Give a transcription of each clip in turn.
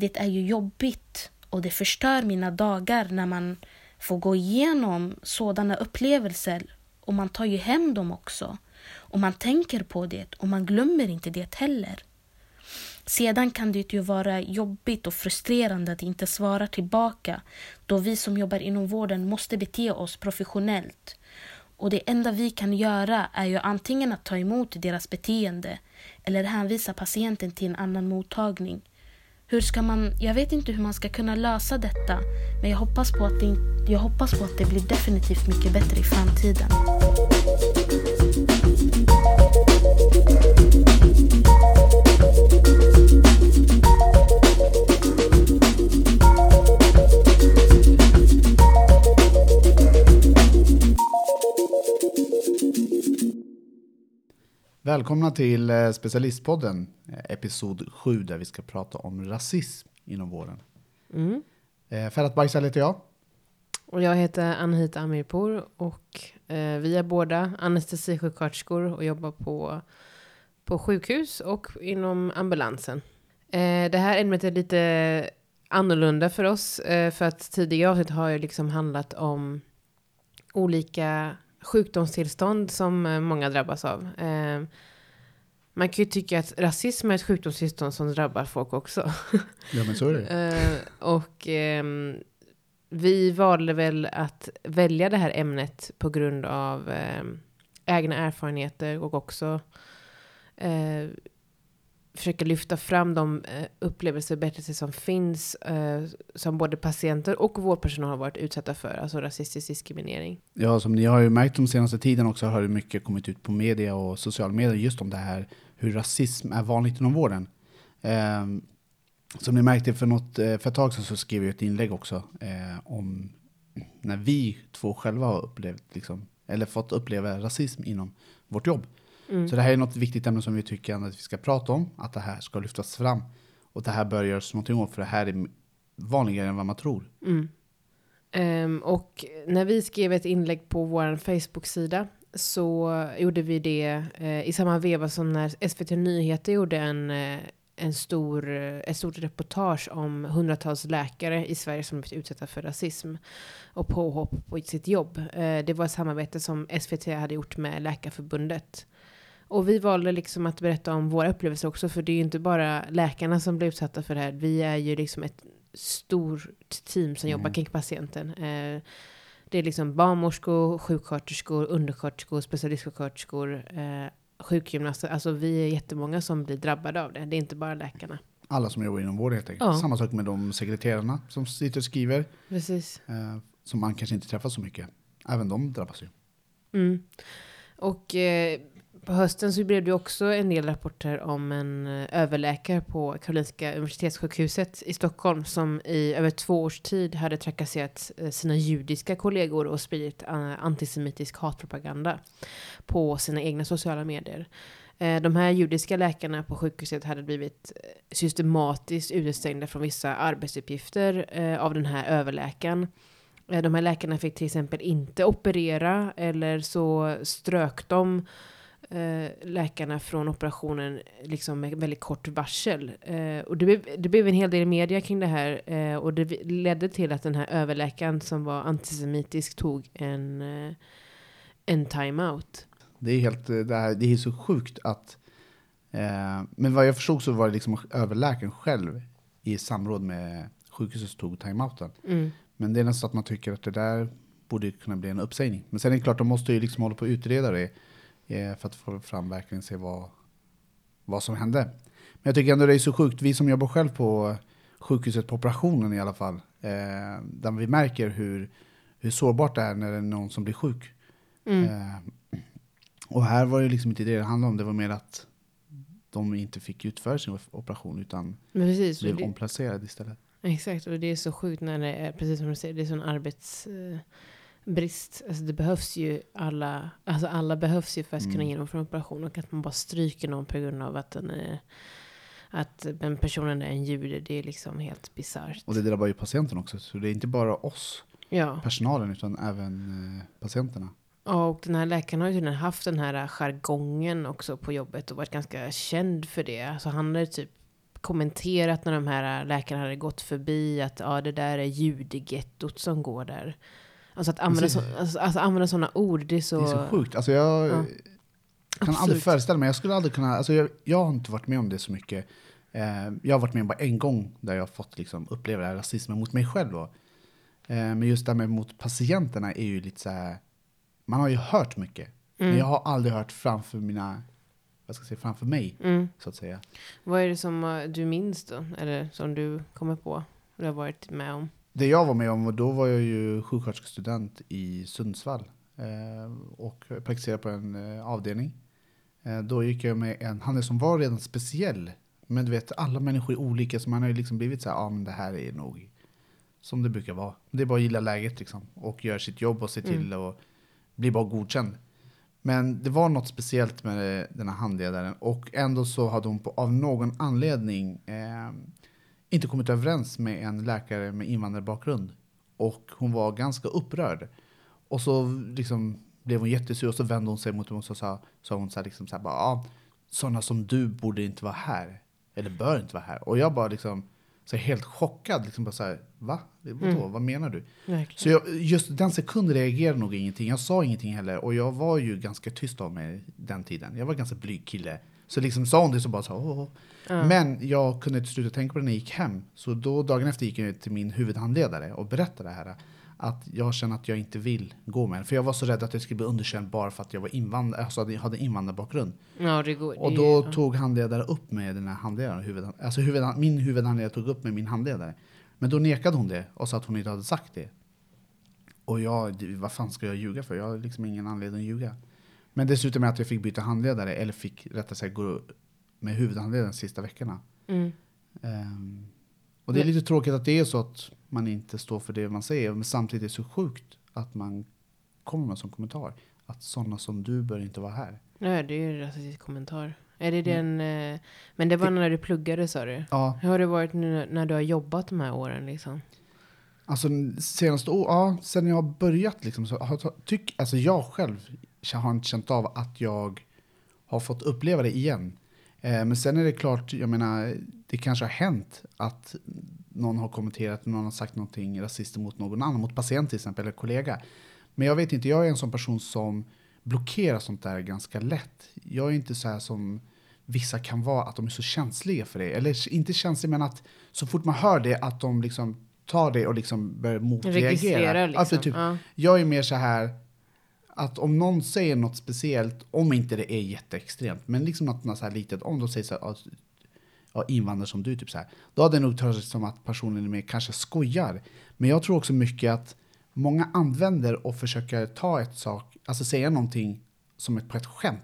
det är ju jobbigt och det förstör mina dagar när man får gå igenom sådana upplevelser och man tar ju hem dem också. Och man tänker på det och man glömmer inte det heller. Sedan kan det ju vara jobbigt och frustrerande att inte svara tillbaka då vi som jobbar inom vården måste bete oss professionellt. Och det enda vi kan göra är ju antingen att ta emot deras beteende eller hänvisa patienten till en annan mottagning. Hur ska man, jag vet inte hur man ska kunna lösa detta men jag hoppas på att det, jag hoppas på att det blir definitivt mycket bättre i framtiden. Välkomna till eh, Specialistpodden, eh, episod 7, där vi ska prata om rasism inom vården. Mm. Eh, Ferhat Baysal heter jag. Och jag heter Anhit Amirpour och vi är båda anestesisjuksköterskor och jobbar på, på sjukhus och inom ambulansen. Det här ämnet är lite annorlunda för oss för att tidigare avsnitt har ju liksom handlat om olika sjukdomstillstånd som eh, många drabbas av. Eh, man kan ju tycka att rasism är ett sjukdomstillstånd som drabbar folk också. Ja, men så är det. Eh, och ehm, vi valde väl att välja det här ämnet på grund av ehm, egna erfarenheter och också eh, försöka lyfta fram de eh, upplevelser och berättelser som finns eh, som både patienter och vårdpersonal har varit utsatta för, alltså rasistisk diskriminering. Ja, som ni har ju märkt de senaste tiden också har det mycket kommit ut på media och sociala medier just om det här hur rasism är vanligt inom vården. Ehm, som ni märkte för, något, eh, för ett tag sedan så skrev jag ett inlägg också eh, om när vi två själva har upplevt, liksom, eller fått uppleva rasism inom vårt jobb. Mm. Så det här är något viktigt ämne som vi tycker att vi ska prata om, att det här ska lyftas fram. Och det här bör göras någonting åt, för det här är vanligare än vad man tror. Mm. Ehm, och när vi skrev ett inlägg på vår Facebook-sida så gjorde vi det eh, i samma veva som när SVT Nyheter gjorde en, eh, en stor, ett stort reportage om hundratals läkare i Sverige som blivit utsatta för rasism och påhopp på sitt jobb. Eh, det var ett samarbete som SVT hade gjort med Läkarförbundet. Och vi valde liksom att berätta om våra upplevelser också, för det är ju inte bara läkarna som blir utsatta för det här. Vi är ju liksom ett stort team som jobbar Mm. kring patienten. Eh, det är liksom barnmorskor, sjuksköterskor, undersköterskor, specialistsjuksköterskor, eh, sjukgymnaster. Alltså vi är jättemånga som blir drabbade av det. Det är inte bara läkarna. Alla som jobbar inom vården helt enkelt. Ja. Samma sak med de sekreterarna som sitter och skriver, Precis. eh, som man kanske inte träffar så mycket. Även de drabbas ju. Mm. Och eh, på hösten så blev det också en del rapporter om en eh, överläkare på Karolinska Universitetssjukhuset i Stockholm som i över två års tid hade trakasserat eh, sina judiska kollegor och spridit eh, antisemitisk hatpropaganda på sina egna sociala medier. De här judiska läkarna på sjukhuset hade blivit systematiskt utestängda från vissa arbetsuppgifter av den här överläkaren. De här läkarna fick till exempel inte operera eller så strök de läkarna från operationen liksom med väldigt kort varsel. Eh, och det blev, det blev en hel del media kring det här eh, och det ledde till att den här överläkaren som var antisemitisk tog en, eh, en time-out. Det är, helt, eh, det, här, det är så sjukt att... Eh, men vad jag förstod så var det liksom överläkaren själv i samråd med sjukhuset tog timeouten. Mm. Men det är nästan så att man tycker att det där borde kunna bli en uppsägning. Men sen är det klart, de måste ju liksom hålla på och utreda det eh, för att få fram verkligen se vad, vad som hände. Men jag tycker ändå det är så sjukt, vi som jobbar själv på sjukhuset på operationen i alla fall, eh, där vi märker hur, hur sårbart det är när det är någon som blir sjuk. Mm. Eh, och här var det liksom inte det det handlade om, det var mer att de inte fick utföra sin operation utan precis, blev det, omplacerade istället. exakt. Och det är så sjukt när det är, precis som du säger, det är sån arbetsbrist. alltså det behövs ju alla, alltså alla behövs ju för att kunna Mm. genomföra en operation. Och att man bara stryker någon på grund av att den är, att den personen är en jude, det är liksom helt bisarrt. Och det drabbar ju patienten också, så det är inte bara oss, Ja. personalen, utan även eh, patienterna. Ja, och den här läkaren har ju tydligen haft den här jargongen också på jobbet och varit ganska känd för det. Alltså han hade typ kommenterat när de här läkarna hade gått förbi att ja, det där är judegettot som går där. Alltså att använda, så, alltså, alltså använda sådana ord, det är så... Det är så sjukt. Alltså jag Ja. kan Absolut. aldrig föreställa mig. Jag skulle aldrig kunna, alltså jag, jag har inte varit med om det så mycket. Eh, jag har varit med om bara en gång där jag har fått liksom, uppleva det här rasismen mot mig själv. Då. Eh, men just det här med mot patienterna är ju lite så här, man har ju hört mycket. Mm. Men jag har aldrig hört framför mina, vad ska jag säga, framför mig, Mm. så att säga. Vad är det som eh, du minns då? Eller som du kommer på? Du har varit med om? Det jag var med om, då var jag ju sjuksköterskestudent i Sundsvall eh, och praktiserade på en eh, avdelning. Eh, då gick jag med en handel som var redan speciell. Men du vet, alla människor är olika, så man har ju liksom blivit så här, ja ah, men det här är nog som det brukar vara. Det är bara att gilla läget liksom och göra sitt jobb och se till att bli bara godkänd. Men det var något speciellt med den här handledaren och ändå så hade hon på, av någon anledning eh, inte kommit överens med en läkare med invandrarbakgrund. Och hon var ganska upprörd. Och så liksom blev hon jättesur och så vände hon sig mot mig och så sa, sa hon så här, liksom så här bara, ah, sådana som du borde inte vara här. Eller bör inte vara här. Och jag bara liksom, så helt chockad, liksom bara så här, va? Vadå? Mm. Vad menar du? Verkligen. Så jag, just den sekunden reagerade nog ingenting. Jag sa ingenting heller. Och jag var ju ganska tyst av mig den tiden. Jag var ganska blyg kille. Så liksom sa hon det så bara så åh. Ja. Men jag kunde inte sluta tänka på det när jag gick hem. Så då dagen efter gick jag till min huvudhandledare och berättade det här. Att jag känner att jag inte vill gå med. För jag var så rädd att jag skulle bli underkänd bara för att jag var invandrare, alltså hade invandrarbakgrund. Ja, det går. Och det, då ja. tog handledare upp med den här handledaren. Huvudhand, alltså huvudhand, min huvudhandledare tog upp med min handledare. Men då nekade hon det och sa att hon inte hade sagt det. Och jag, vad fan ska jag ljuga för? Jag har liksom ingen anledning att ljuga. Men dessutom att jag fick byta handledare, eller fick rättare sagt gå med huvudhandledaren de sista veckorna. Mm. Ehm, och det är lite tråkigt att det är så att man inte står för det man säger. Men samtidigt är det så sjukt att man kommer med en sån kommentar. Att sådana som du bör inte vara här. Ja, det är ju en rasistisk kommentar. Är det Mm. den... Eh, men det var när du pluggade sa du? Ja, Hur har det varit nu när du har jobbat de här åren liksom? Alltså senaste år, ja, sen jag har börjat liksom, så har jag, tyck, alltså jag själv har inte känt av att jag har fått uppleva det igen. Eh, men sen är det klart, jag menar, det kanske har hänt att någon har kommenterat, någon har sagt någonting rasistiskt mot någon annan, mot patient till exempel, eller kollega. Men jag vet inte, jag är en sån person som blockerar sånt där ganska lätt. Jag är inte så här som vissa kan vara, att de är så känsliga för det. Eller inte känsliga, men att så fort man hör det, att de liksom tar det och liksom börjar motreagera. Liksom. Alltså, typ, ja. jag är mer så här att om någon säger något speciellt, om inte det är jätteextremt, men liksom något, så här litet, om de säger så här, ja, ja, invandrare som du, typ så här, då hade det nog tagits som att personen är med kanske skojar. Men jag tror också mycket att många använder och försöker ta ett sak, alltså säga någonting som ett, på ett skämt,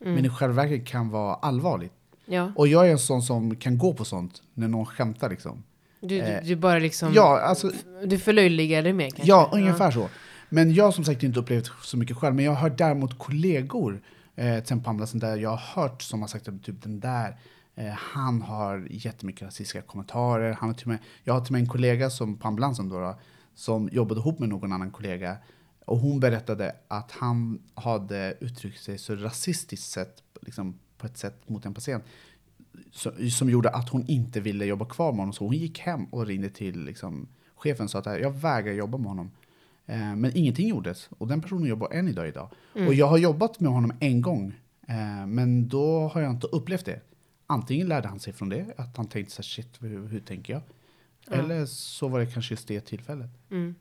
Mm. men i själva verket kan vara allvarligt. ja. Och jag är en sån som kan gå på sånt när någon skämtar liksom. Du, du, eh, du bara liksom... Ja, alltså, Du förlöjligar det mer kanske? Ja, ungefär så. Men jag har som sagt inte upplevt så mycket själv. Men jag har hört däremot kollegor, eh, till exempel på ambulansen där jag har hört som har sagt att typ den där, eh, han har jättemycket rasistiska kommentarer. Han har till med, jag har till och med en kollega som, på ambulansen då, då, som jobbade ihop med någon annan kollega. Och hon berättade att han hade uttryckt sig så rasistiskt sett, liksom på ett sätt mot en patient som, som gjorde att hon inte ville jobba kvar med honom. Så hon gick hem och ringde till liksom, chefen och sa att jag vägrar jobba med honom. Eh, men ingenting gjordes och den personen jobbar än idag. idag. Mm. Och jag har jobbat med honom en gång, eh, men då har jag inte upplevt det. Antingen lärde han sig från det, att han tänkte så här, shit, hur, hur tänker jag? Ja. Eller så var det kanske just det tillfället. Mm.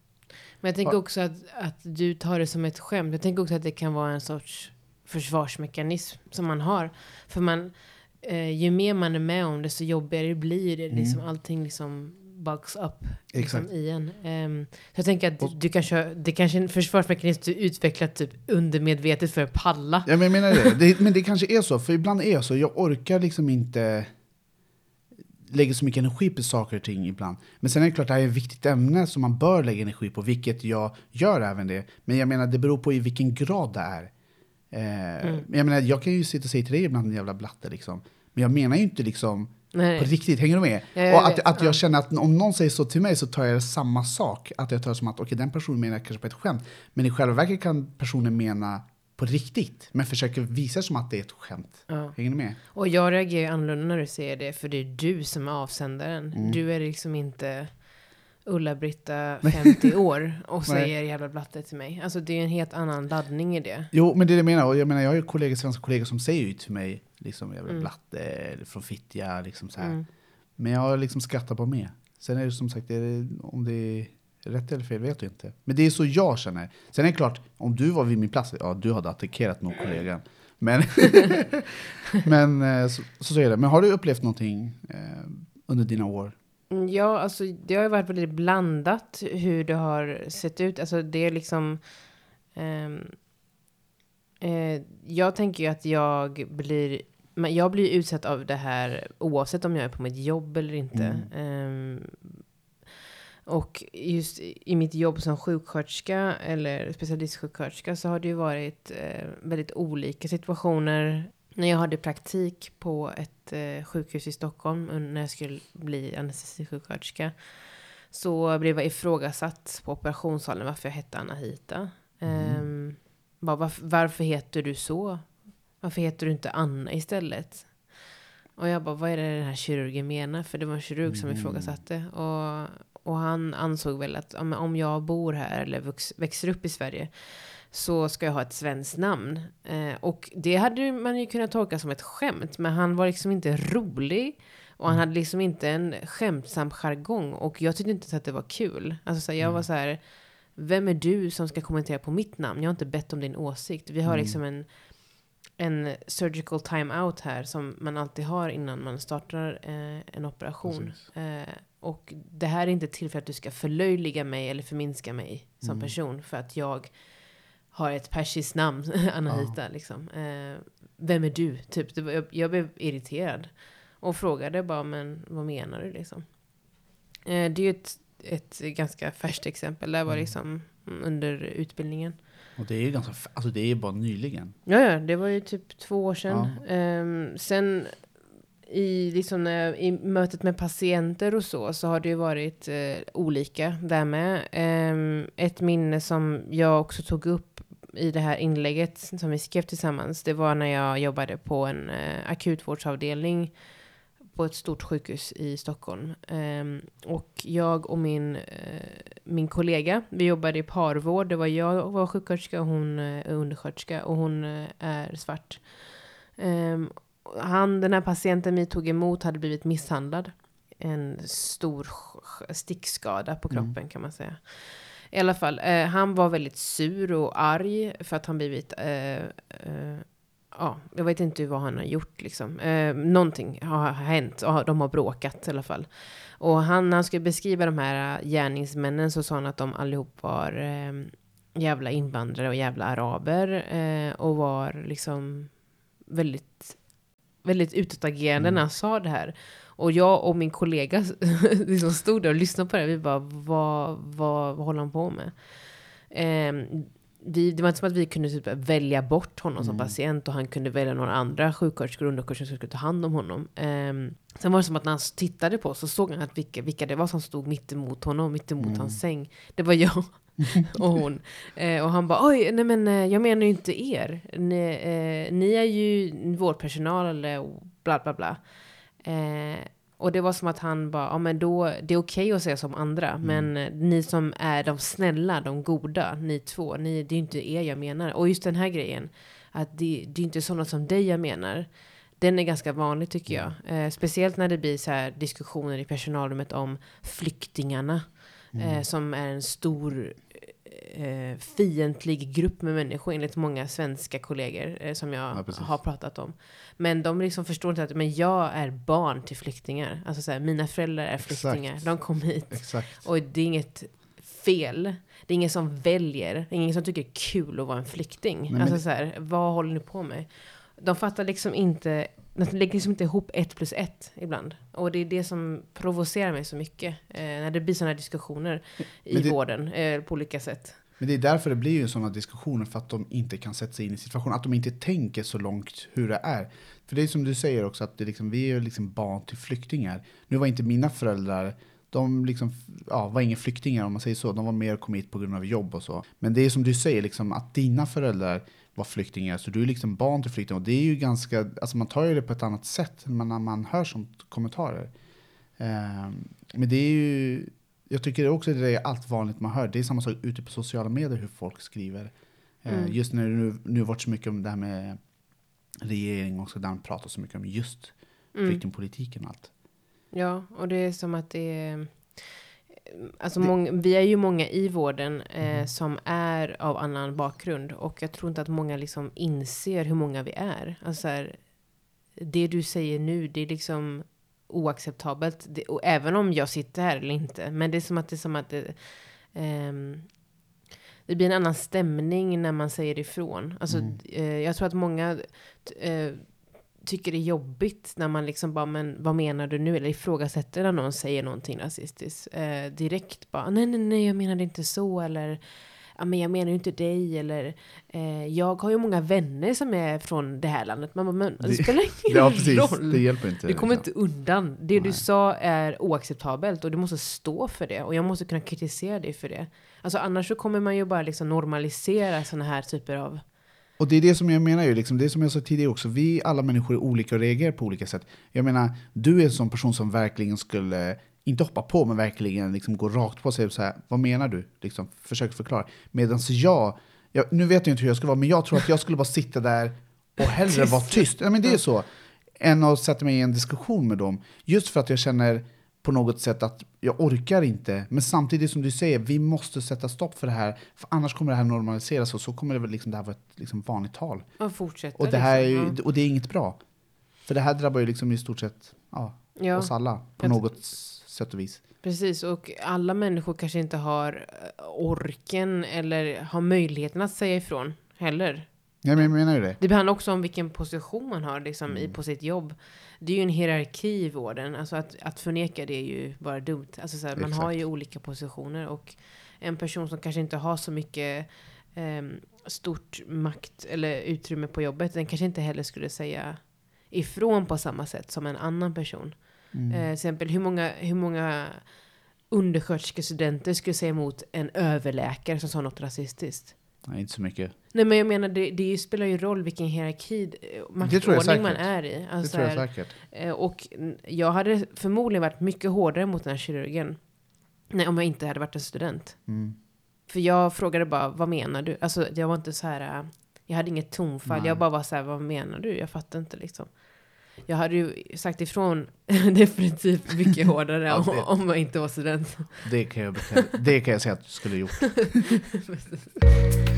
Men jag tänker också att, att du tar det som ett skämt. Jag tänker också att det kan vara en sorts försvarsmekanism som man har. För man, eh, ju mer man är med om det så jobbigare blir det. Liksom, Mm. Allting liksom bugs upp liksom, i en. Ehm, så jag tänker att Och- du, kanske, det kanske är en försvarsmekanism du utvecklat typ undermedvetet för att palla. Ja, men jag menar det. det. Men det kanske är så, för ibland är jag så. Jag orkar liksom inte lägga så mycket energi på saker och ting ibland. Men sen är det klart, det här är ett viktigt ämne som man bör lägga energi på, vilket jag gör även det. Men jag menar, det beror på i vilken grad det är. Eh, Mm. Jag menar, jag kan ju sitta och säga till dig ibland, en jävla blatte liksom. Men jag menar ju inte liksom Nej. på riktigt, hänger du med? Ja, jag och att, vet, att jag ja. känner att om någon säger så till mig så tar jag samma sak. Att jag tar det som att okej, den personen menar kanske på ett skämt. Men i själva verket kan personen mena på riktigt, men försöker visa som att det är ett skämt. Ja. Hänger ni med? Och jag reagerar annorlunda när du säger det, för det är du som är avsändaren. Mm. Du är liksom inte Ulla-Britta, 50 år, och säger jävla blatte till mig. Alltså det är en helt annan laddning i det. Jo, men det är det jag menar. Och jag menar, jag har ju kollegor, svenska kollegor som säger ju till mig, liksom, vill Mm. blatte, eller från Fittja, liksom så här. Mm. Men jag har liksom skrattat på med. Sen är det som sagt, det, om det är rätt eller fel vet jag inte. Men det är så jag känner. Sen är det klart, om du var vid min plats, ja du hade attackerat nog kollegan. Men, men eh, så, så är det. Men har du upplevt någonting eh, under dina år? Mm, Ja, alltså det har ju varit väldigt blandat hur det har sett ut. Alltså det är liksom... ehm, eh, jag tänker ju att jag blir... men Jag blir utsatt av det här oavsett om jag är på mitt jobb eller inte. Ehm, och just i i mitt jobb som sjuksköterska eller specialistsjuksköterska så har det ju varit eh, väldigt olika situationer. När jag hade praktik på ett eh, sjukhus i Stockholm när jag skulle bli anestesisjuksköterska så blev jag ifrågasatt på operationssalen varför jag hette Anahita. Ehm, bara, varför, varför heter du så? Varför heter du inte Anna istället? Och jag bara, vad är det den här kirurgen menar? För det var en kirurg som Mm. ifrågasatte. Och, och han ansåg väl att om jag bor här eller vux, växer upp i Sverige så ska jag ha ett svenskt namn. Eh, och det hade man ju kunnat tolka som ett skämt, men han var liksom inte rolig. Och han hade liksom inte en skämtsam jargong. Och jag tyckte inte att det var kul. Alltså så här, jag var så här, vem är du som ska kommentera på mitt namn? Jag har inte bett om din åsikt. Vi har Mm. liksom en, en surgical time-out här som man alltid har innan man startar eh, en operation. Eh, och det här är inte till för att du ska förlöjliga mig eller förminska mig som Mm. person. För att jag har ett persiskt namn, Anahita. Liksom. Eh, vem är du? Typ, var, jag, blev irriterad. Och frågade bara, men vad menar du liksom? Eh, det är ju ett, ett ganska färskt exempel. Det var Mm. liksom under utbildningen. Och det är ju ganska, alltså det är ju bara nyligen. Ja, ja, det var ju typ två år sedan. Ehm, sen i, liksom, i mötet med patienter och så, så har det ju varit eh, olika där med. Ehm, ett minne som jag också tog upp i det här inlägget som vi skrev tillsammans, det var när jag jobbade på en eh, akutvårdsavdelning på ett stort sjukhus i Stockholm. Ehm, och jag och min, eh, min kollega, vi jobbade i parvård. Det var jag var sjuksköterska och hon eh, är undersköterska och hon eh, är svart. Ehm, han, den här patienten vi tog emot hade blivit misshandlad. En stor sk- stickskada på Mm. kroppen kan man säga. I alla fall, eh, han var väldigt sur och arg för att han blivit... Eh, eh, ja, jag vet inte vad han har gjort liksom. Eh, någonting har hänt. De har bråkat i alla fall. Och han, när han skulle beskriva de här eh, gärningsmännen så sa han att de allihop var eh, jävla invandrare och jävla araber. Eh, och var liksom väldigt, väldigt utåtagerande Mm. när han sa det här. Och jag och min kollega liksom stod där och lyssnade på det. Vi bara, vad, vad, vad håller han på med? Ehm, vi, det var inte som att vi kunde typ välja bort honom som Mm. patient och han kunde välja några andra sjuksköterskor och undersköterskor som skulle ta hand om honom. Um, sen var det som att när han tittade på oss så såg han att vilka, vilka det var som stod mitt emot honom, mitt emot Mm. hans säng. Det var jag och hon. Eh, och han bara, oj, nej men eh, jag menar ju inte er. Ni, eh, ni är ju vårdpersonal eller bla bla bla. Eh, och det var som att han bara, ja men då, det är okej att säga som andra, Mm. men ni som är de snälla, de goda, ni två, ni, det är ju inte er jag menar. Och just den här grejen, att det, det är inte sådana som dig jag menar. Den är ganska vanlig tycker jag. Eh, speciellt när det blir så här diskussioner i personalrummet om flyktingarna. Mm. Eh, som är en stor eh, fientlig grupp med människor enligt många svenska kollegor eh, som jag Ja, har pratat om. Men de liksom förstår inte att men jag är barn till flyktingar. Alltså så här, mina föräldrar är Exakt. flyktingar. De kom hit. Exakt. Och det är inget fel. Det är ingen som väljer. Det är ingen som tycker det är kul att vara en flykting. men alltså så här, vad håller ni på med? De fattar liksom inte, de lägger liksom inte ihop ett plus ett ibland. Och det är det som provocerar mig så mycket. Eh, när det blir sådana diskussioner i det- vården eh, på olika sätt. Men det är därför det blir ju sådana diskussioner, för att de inte kan sätta sig in i situationen. Att de inte tänker så långt hur det är. För det är som du säger också, att det liksom, vi är liksom barn till flyktingar. Nu var inte mina föräldrar, de liksom, ja, var inga flyktingar om man säger så. De var mer och kom hit på grund av jobb och så. Men det är som du säger, liksom, att dina föräldrar vad flykting är. Så du är liksom barn till flykting. Och det är ju ganska, alltså man tar ju det på ett annat sätt när man hör sånt kommentarer. Eh, men det är ju, jag tycker också det är allt vanligt man hör. Det är samma sak ute på sociala medier hur folk skriver. Eh, Mm. Just när det nu, nu varit så mycket om det här med regering också, där man pratar så mycket om just Mm. flyktingpolitiken och allt. Ja, och det är som att det är... Alltså många, vi är ju många i vården eh, Mm. som är av annan bakgrund. Och jag tror inte att många liksom inser hur många vi är. Alltså så här, det du säger nu, det är liksom oacceptabelt. Det, och även om jag sitter här eller inte. Men det är som att det är som att det, ehm, det blir en annan stämning när man säger ifrån. Alltså, Mm. eh, jag tror att många eh, tycker det är jobbigt när man liksom bara, men vad menar du nu? Eller ifrågasätter när någon säger någonting rasistiskt. Eh, direkt bara, nej, nej, nej, jag menade inte så. Eller, ja, men jag menar ju inte dig. Eller, eh, jag har ju många vänner som är från det här landet. Man bara, men det, Det- spelar ingen Ja, precis. roll. Det hjälper inte. Du kommer liksom. inte undan. Det du Nej. sa är oacceptabelt och du måste stå för det. Och jag måste kunna kritisera dig för det. Alltså annars så kommer man ju bara liksom normalisera såna här typer av... Och det är det som jag menar ju, liksom, det som jag sa tidigare också, vi alla människor är olika och reagerar på olika sätt. Jag menar, du är en sån person som verkligen skulle, inte hoppa på, men verkligen liksom gå rakt på och säga så här, vad menar du? Liksom, försök förklara. Medan jag, jag, nu vet jag inte hur jag ska vara, men jag tror att jag skulle bara sitta där och hellre vara tyst. Ja, men det är så. Än att sätta mig i en diskussion med dem. Just för att jag känner på något sätt att jag orkar inte. Men samtidigt som du säger, vi måste sätta stopp för det här. För annars kommer det här normaliseras och så kommer det väl liksom, det här vara ett liksom vanligt tal. Och fortsätta Och det, här är liksom. ju, och det är inget bra. För det här drabbar ju liksom i stort sett ja, ja. ja. oss alla på Jag- något sätt och vis. Precis, och alla människor kanske inte har eh, orken eller har möjligheten att säga ifrån heller. Ja, men jag menar ju det. Det handlar också om vilken position man har liksom, i, Mm. på sitt jobb. Det är ju en hierarki i vården. Alltså att, att förneka det är ju bara dumt. Alltså så här, man har ju olika positioner. Och en person som kanske inte har så mycket ehm, stort makt eller utrymme på jobbet, den kanske inte heller skulle säga ifrån på samma sätt som en annan person. Mm. Eh, till exempel hur många, hur många undersköterskestudenter skulle säga emot en överläkare som sa något rasistiskt? Nej, inte så mycket. Nej men jag menar det, det spelar ju roll vilken hierarki, eh, maktordning man säkert. är i. Det Alltså, tror jag säkert. eh, och jag hade förmodligen varit mycket hårdare mot den här kirurgen. Nej, om jag inte hade varit en student. Mm. För jag frågade bara, vad menar du? Alltså jag var inte så här, eh, jag hade inget tonfall. Nej. Jag bara var så här, vad menar du? Jag fattar inte liksom. Jag hade ju sagt ifrån definitivt mycket hårdare Ja, om, det- om jag inte var student. Det kan jag, det kan jag säga att du skulle gjort.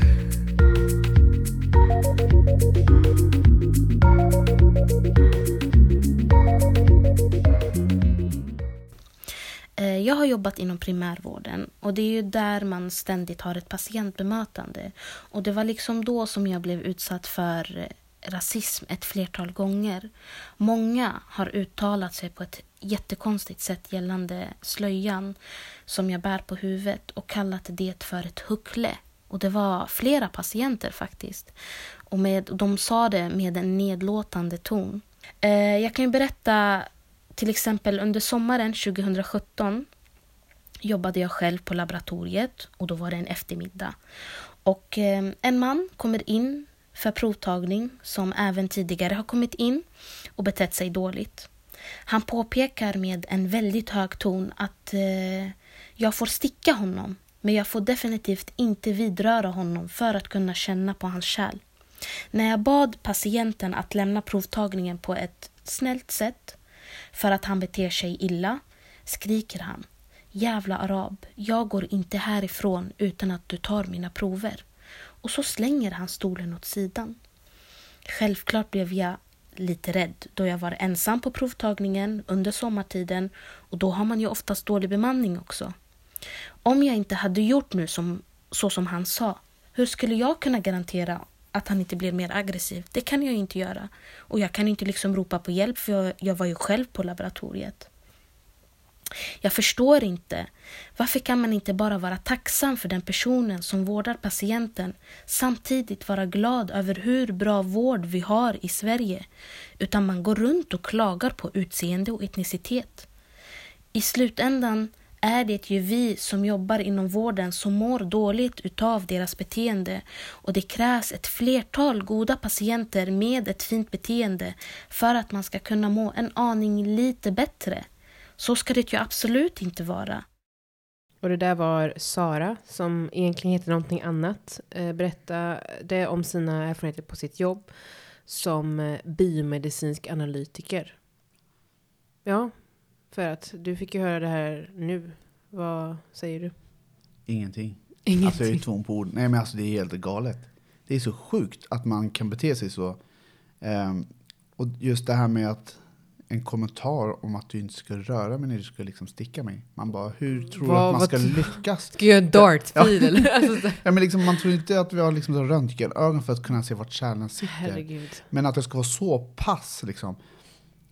Jag har jobbat inom primärvården och det är ju där man ständigt har ett patientbemötande. Och det var liksom då som jag blev utsatt för rasism ett flertal gånger. Många har uttalat sig på ett jättekonstigt sätt gällande slöjan som jag bär på huvudet och kallat det för ett huckle. Och det var flera patienter faktiskt. Och med, de sa det med en nedlåtande ton. Eh, jag kan ju berätta till exempel under sommaren 2017 jobbade jag själv på laboratoriet och då var det en eftermiddag. Och eh, en man kommer in för provtagning som även tidigare har kommit in och betett sig dåligt. Han påpekar med en väldigt hög ton att eh, jag får sticka honom men jag får definitivt inte vidröra honom för att kunna känna på hans kärl. När jag bad patienten att lämna provtagningen på ett snällt sätt för att han beter sig illa skriker han Jävla arab, jag går inte härifrån utan att du tar mina prover. Och så slänger han stolen åt sidan. Självklart blev jag lite rädd då jag var ensam på provtagningen under sommartiden och då har man ju oftast dålig bemanning också. Om jag inte hade gjort nu som, så som han sa, hur skulle jag kunna garantera att han inte blir mer aggressiv? Det kan jag inte göra. Och jag kan inte liksom ropa på hjälp för jag, jag var ju själv på laboratoriet. Jag förstår inte. Varför kan man inte bara vara tacksam för den personen som vårdar patienten samtidigt vara glad över hur bra vård vi har i Sverige utan man går runt och klagar på utseende och etnicitet. I slutändan är det ju vi som jobbar inom vården som mår dåligt utav deras beteende och det krävs ett flertal goda patienter med ett fint beteende för att man ska kunna må en aning lite bättre. Så ska det ju absolut inte vara. Och det där var Sara, som egentligen heter någonting annat, eh, berättade om sina erfarenheter på sitt jobb som eh, biomedicinsk analytiker. Ja, för att du fick ju höra det här nu. Vad säger du? Ingenting. Ingenting. Alltså jag är två på ord. Nej men alltså det är helt galet. Det är så sjukt att man kan bete sig så. Ehm, och just det här med att en kommentar om att du inte ska röra mig när du ska liksom sticka mig. Man bara, hur tror du Vad- att man ska lyckas? Ska jag göra en dartfil eller? Alltså, så- Ja, men liksom, man tror inte att vi har liksom röntgenögon för att kunna se vart kärlen sitter. herregud. Men att det ska vara så pass liksom.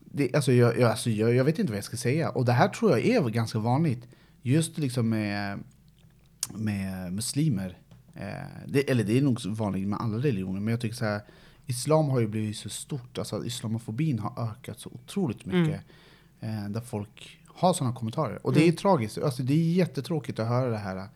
Det, alltså, jag, jag, alltså, jag, jag vet inte vad jag ska säga. Och det här tror jag är ganska vanligt. Just liksom med, med muslimer. Eh, det, eller det är nog vanligt med alla religioner. Men jag tycker så här. Islam har ju blivit så stort. Alltså islamofobin har ökat så otroligt mycket. Eh, där folk har sådana kommentarer. Och det är Mm. tragiskt. Alltså, det är jättetråkigt att höra det här.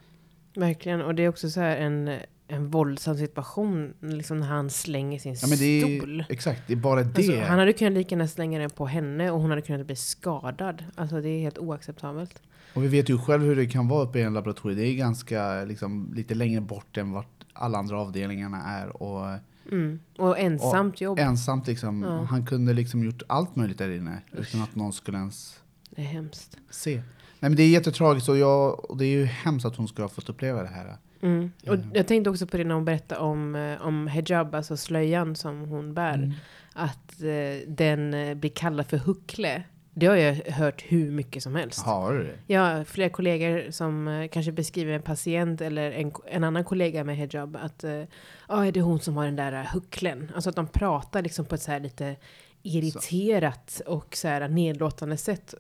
Verkligen. Och det är också så här en, en våldsam situation. Liksom när han slänger sin Ja, men det är, stol. Exakt, det är bara det. Alltså, han hade kunnat lika gärna slänga den på henne och hon hade kunnat bli skadad. Alltså det är helt oacceptabelt. Och vi vet ju själv hur det kan vara uppe i en laboratorie. Det är ganska liksom, lite längre bort än vart alla andra avdelningarna är. Och Mm. Och ensamt jobb. ensamt liksom. Ja. Han kunde liksom gjort allt möjligt där inne. Utan att någon skulle ens Det är hemskt. se. Nej men det är jättetragiskt och, jag, och det är ju hemskt att hon ska ha fått uppleva det här. Mm. Och Mm. jag tänkte också på det när hon berättade om, eh, om hijab, alltså slöjan som hon bär. Mm. Att eh, den eh, blir kallad för huckle. Det har jag hört hur mycket som helst. Har du det? Jag har flera kollegor som eh, kanske beskriver en patient eller en, en annan kollega med hijab. Att eh, ah, är det hon som har den där eh, hucklen? Alltså att de pratar liksom på ett så här lite irriterat och så här nedlåtande sätt.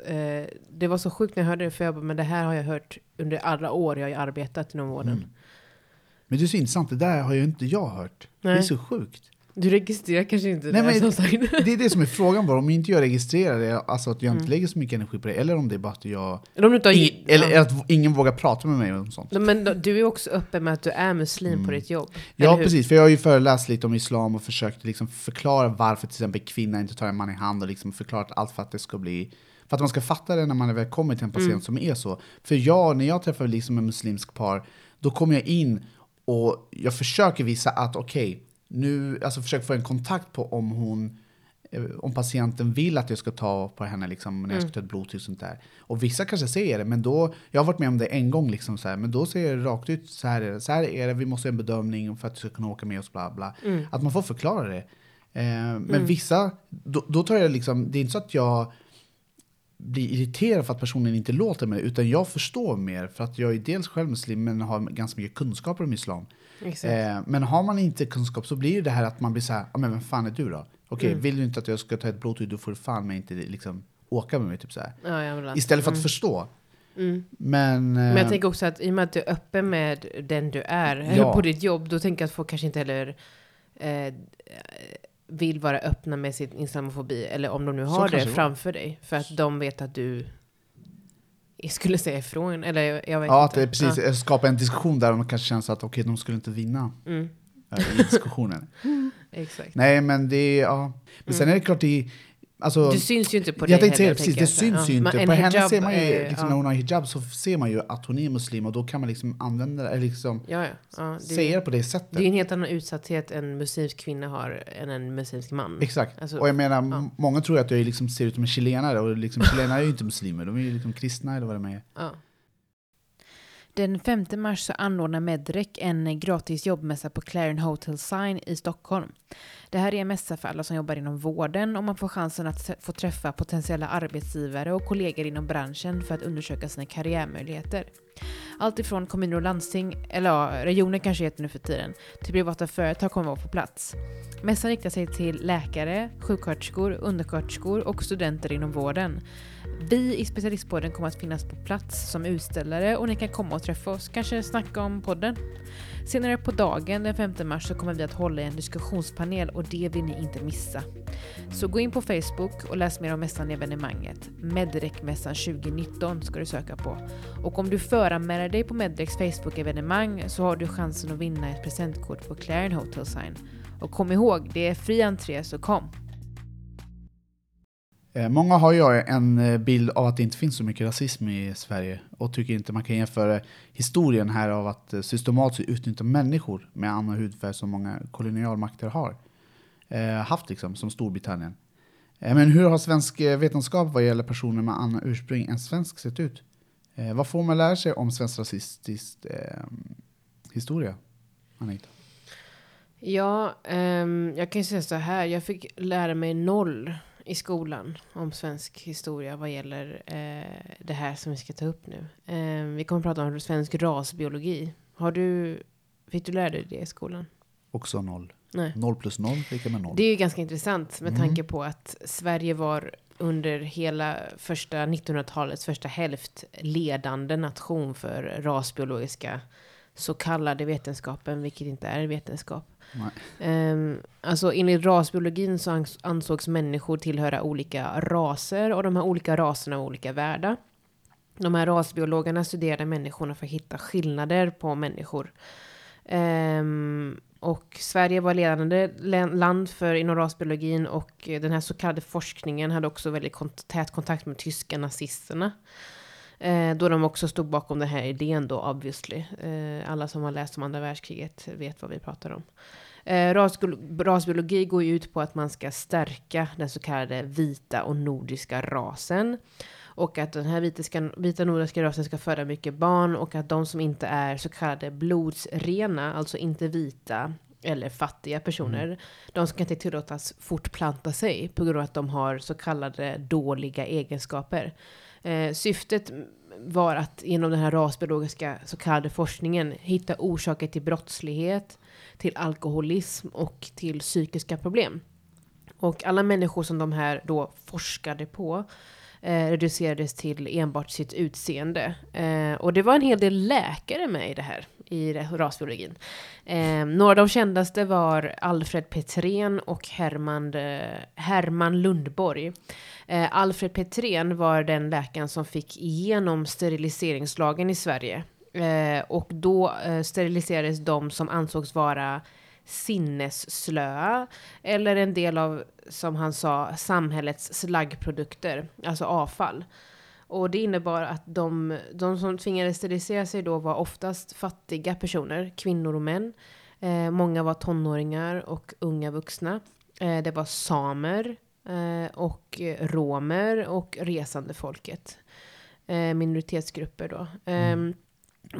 Det var så sjukt när jag hörde det för jag bara, men det här har jag hört under alla år jag har arbetat inom vården. Mm. Men det är så intressant, det där har ju inte jag hört. Det är Nej. så sjukt. Du registrerar kanske inte Nej, det men- sagt. Det är det som är frågan bara, om inte jag registrerar det, alltså att jag inte Mm. lägger så mycket energi på det, eller om det är bara att jag... Eller inte har I, eller ja. att ingen vågar prata med mig om sånt. Men du är också öppen med att du är muslim på Mm. ditt jobb. Ja, precis. För jag har ju föreläst lite om islam och försökt liksom förklara varför till exempel kvinna inte tar en man i hand och liksom förklarat allt för att det ska bli för att man ska fatta det när man väl kommer till en patient Mm. som är så. För jag, när jag träffar liksom en muslimsk par, då kommer jag in och jag försöker visa att okej, nu, alltså försöker få en kontakt på om hon eh, om patienten vill att jag ska ta på henne liksom, när jag ska Mm. ta ett blodtryck och sånt där. Och vissa kanske säger det, men då, jag har varit med om det en gång, liksom, så här, men då säger jag rakt ut så här är det, så här är det, vi måste göra en bedömning för att du ska kunna åka med oss, bla bla. Mm. Att man får förklara det. Eh, men Mm. vissa, då, då tar jag liksom, det är inte så att jag blir irriterad för att personen inte låter mig, utan jag förstår mer för att jag är dels själv muslim men har ganska mycket kunskaper om islam. Eh, men har man inte kunskap så blir det här att man blir så här, ah, men vem fan är du då? Okej, Mm. vill du inte att jag ska ta ett blodtryck, då får du fan mig inte liksom åka med mig. Typ så här. Ja, Istället för att mm. förstå. Mm. Men, Men jag eh, tänker också att i och med att du är öppen med den du är Ja. på ditt jobb, då tänker jag att folk kanske inte heller eh, vill vara öppna med sin islamofobi, eller om de nu har det det framför dig, för att de vet att du skulle säga ifrån, eller jag, vet ja, inte. det är precis, skapa en diskussion där de kanske känner att okej, de skulle inte vinna Ja. Mm, eh, i diskussionen. exakt. Nej, men det är, ja. Men sen är det klart, det alltså, Du syns ju inte på jag det tänkte säga heller, det, precis, det jag syns ju Ja, inte. men På en henne ser man ju, är- liksom, ja. när hon har hijab så ser man ju att hon är muslim och då kan man liksom använda det, eller liksom Ja, ja. ja det, säga det på det sättet. det är ju en helt annan utsatthet en muslimsk kvinna har än en muslimsk man. Exakt. Alltså, och jag menar, många tror att jag liksom ser ut som en chilenare och liksom, chilenare är ju inte muslimer, de är ju liksom kristna eller vad de är. Den 5 mars så anordnar Medrec en gratis jobbmässa på Claren Hotel Sign i Stockholm. Det här är en mässa för alla som jobbar inom vården och man får chansen att få träffa potentiella arbetsgivare och kollegor inom branschen för att undersöka sina karriärmöjligheter. Allt ifrån kommuner och landsting, eller ja, regioner kanske heter nu för tiden, till privata företag kommer vara på plats. Mässan riktar sig till läkare, sjuksköterskor, undersköterskor och studenter inom vården. Vi i Specialistpodden kommer att finnas på plats som utställare och ni kan komma och träffa oss, kanske snacka om podden. Senare på dagen den 5 mars så kommer vi att hålla en diskussionspanel och det vill ni inte missa. Så gå in på Facebook och läs mer om mässan evenemanget. Medrec-mässan 2019 ska du söka på. Och om du föranmäler dig på Medrecs Facebook-evenemang så har du chansen att vinna ett presentkort på Clarion Hotel Sign. Och kom ihåg, det är fri entré så kom! Eh, många har ju en eh, bild av att det inte finns så mycket rasism i Sverige och tycker inte man kan jämföra historien här av att eh, systematiskt utnyttja människor med annan hudfärg som många kolonialmakter har haft, liksom, som Storbritannien. Men hur har svensk vetenskap vad gäller personer med annan ursprung än svensk sett ut? Vad får man lära sig om svensk rasistisk eh, historia, Anita? Ja, um, jag kan ju säga så här. Jag fick lära mig noll i skolan om svensk historia vad gäller eh, det här som vi ska ta upp nu. Ehm, vi kommer att prata om svensk rasbiologi. Har du, fick du lära dig det i skolan? Också noll. Nej. Noll plus noll lika med noll. Det är ju ganska intressant med Mm. tanke på att Sverige var under hela första 1900-talets första hälft ledande nation för rasbiologiska så kallade vetenskapen, vilket inte är vetenskap. Nej. Um, alltså enligt rasbiologin så ans- ansågs människor tillhöra olika raser och de här olika raserna var olika värda. De här rasbiologerna studerade människorna för att hitta skillnader på människor. Ehm, och Sverige var ledande land för inom rasbiologin och den här så kallade forskningen hade också väldigt kont- tät kontakt med tyska nazisterna. Eh, då de också stod bakom den här idén då obviously. Eh, alla som har läst om andra världskriget vet vad vi pratar om. Eh, rasbiolo- rasbiologi går ju ut på att man ska stärka den så kallade vita och nordiska rasen. Och att den här vitiska, vita nordiska rasen ska föda mycket barn och att de som inte är så kallade blodsrena, alltså inte vita eller fattiga personer, de ska inte tillåtas fortplanta sig på grund av att de har så kallade dåliga egenskaper. Eh, syftet var att inom den här rasbiologiska så kallade forskningen hitta orsaker till brottslighet, till alkoholism och till psykiska problem. Och alla människor som de här då forskade på eh, reducerades till enbart sitt utseende. Eh, och det var en hel del läkare med i det här, i rasbiologin. Eh, några av de kändaste var Alfred Petrén och Herman, eh, Herman Lundborg. Eh, Alfred Petrén var den läkaren som fick igenom steriliseringslagen i Sverige. Eh, och då eh, steriliserades de som ansågs vara sinnesslöa eller en del av, som han sa, samhällets slaggprodukter, alltså avfall. Och det innebar att de, de som tvingades sterilisera sig då var oftast fattiga personer, kvinnor och män. Eh, många var tonåringar och unga vuxna. Eh, det var samer eh, och romer och resande folket. Eh, minoritetsgrupper då. Ehm, mm.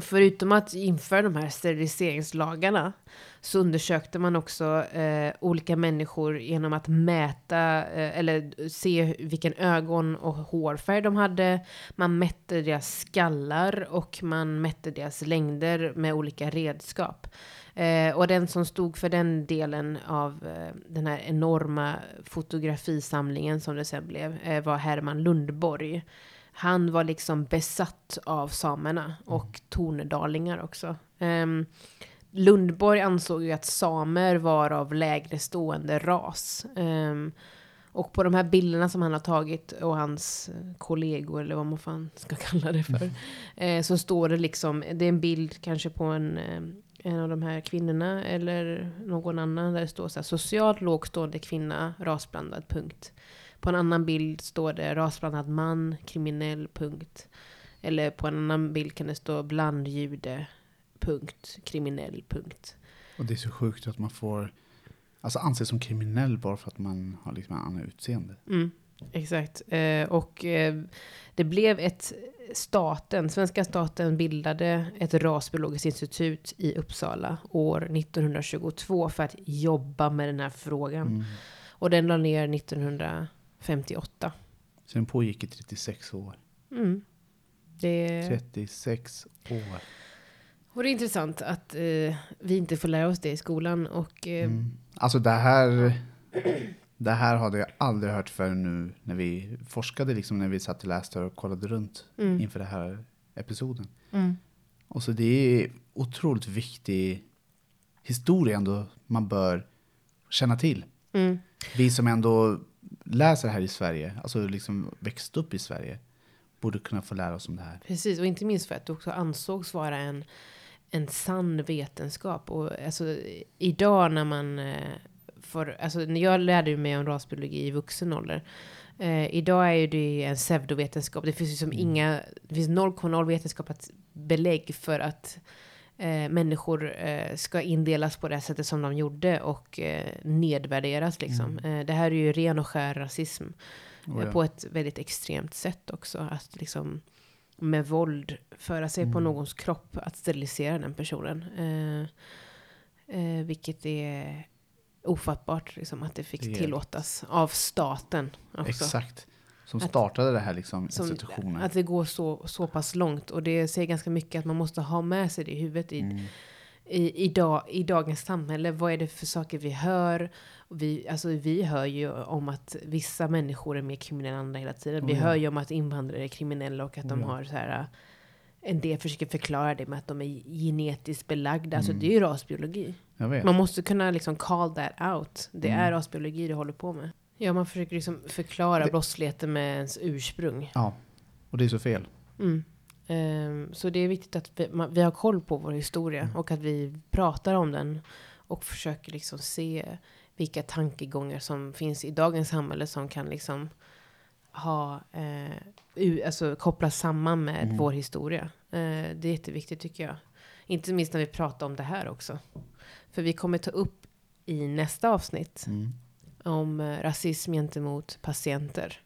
Förutom att införa de här steriliseringslagarna så undersökte man också eh, olika människor genom att mäta eh, eller se vilken ögon och hårfärg de hade. Man mätte deras skallar och man mätte deras längder med olika redskap. Eh, och den som stod för den delen av eh, den här enorma fotografisamlingen som det sen blev eh, var Herman Lundborg. Han var liksom besatt av samerna och tornedalingar också. Ehm, Lundborg ansåg ju att samer var av lägre stående ras. Ehm, och på de här bilderna som han har tagit och hans kollegor eller vad man fan ska kalla det för. Eh, så står det liksom, det är en bild kanske på en, eh, en av de här kvinnorna eller någon annan där det står så här socialt lågstående kvinna, rasblandad, punkt. På en annan bild står det rasblandad man, kriminell, punkt. Eller på en annan bild kan det stå blandjude, punkt, kriminell, punkt. Och det är så sjukt att man får alltså, anses som kriminell bara för att man har liksom en annan utseende. Mm, exakt. Eh, och eh, det blev ett staten, svenska staten bildade ett rasbiologiskt institut i Uppsala år 1922 för att jobba med den här frågan. Mm. Och den la ner 1958. Så den pågick i 36 år. Mm. Det, 36 år. och det är intressant att eh, vi inte får lära oss det i skolan. Och, eh, Mm. Alltså det här, Det här hade jag aldrig hört förrän nu när vi forskade, liksom när vi satt och läste och kollade runt Mm. inför den här episoden. Mm. Och så det är otroligt viktig historia ändå man bör känna till. Mm. Vi som ändå läser här i Sverige, alltså liksom växt upp i Sverige, borde kunna få lära oss om det här. Precis, och inte minst för att det också ansågs vara en, en sann vetenskap. Och alltså, idag när man eh, får, alltså när jag lärde mig om rasbiologi i vuxen ålder. Eh, idag är ju det en pseudovetenskap. Det finns ju som inga, det finns 0,0 vetenskapligt belägg för att eh, människor eh, ska indelas på det sättet som de gjorde och eh, nedvärderas liksom. Eh, det här är ju ren och skär rasism. Oh, Eh, ja. På ett väldigt extremt sätt också. Att liksom med våld föra sig på Mm. någons kropp, att sterilisera den personen. Eh, vilket är ofattbart, liksom, att det fick Det tillåtas av staten också. Exakt. Som Att- startade det här liksom, Som, institutionen. att det går så, så pass långt. Och det säger ganska mycket att man måste ha med sig det i huvudet i, Mm. i, i, dag, i dagens samhälle. Vad är det för saker vi hör? Vi, alltså, vi hör ju om att vissa människor är mer kriminella än andra hela tiden. Vi ja. hör ju om att invandrare är kriminella och att de Oh har så här... En del försöker förklara det med att de är genetiskt belagda. Alltså Mm. det är ju rasbiologi. Man måste kunna liksom call that out. Det Mm. är rasbiologi du håller på med. Ja, man försöker liksom förklara Det- brottsligheten med ens ursprung. Ja, och det är så fel. Mm. Ehm, så det är viktigt att vi, man, vi har koll på vår historia Mm. och att vi pratar om den och försöker liksom se vilka tankegångar som finns i dagens samhälle som kan liksom ha, eh, alltså kopplas samman med Mm. vår historia. Eh, det är jätteviktigt tycker jag. Inte minst när vi pratar om det här också. För vi kommer ta upp i nästa avsnitt Mm. Om eh, rasism gentemot patienter.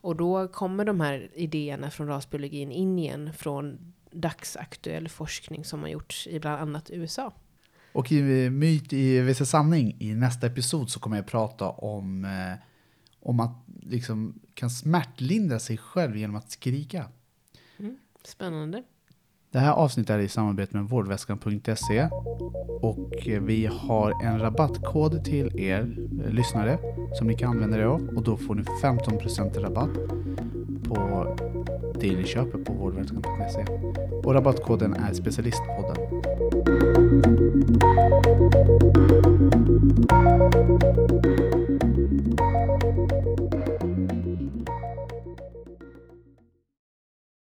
Och då kommer de här idéerna från rasbiologin in igen från dagsaktuell forskning som har gjorts i bland annat USA. Och i Myt i vissa sanning i nästa episod så kommer jag prata om, eh, om att liksom kan smärtlindra sig själv genom att skrika. Spännande. Det här avsnittet är i samarbete med vårdväskan.se och vi har en rabattkod till er lyssnare som ni kan använda er av och då får ni 15% rabatt på det ni köper på vårdväskan.se. Och rabattkoden är specialistpodden.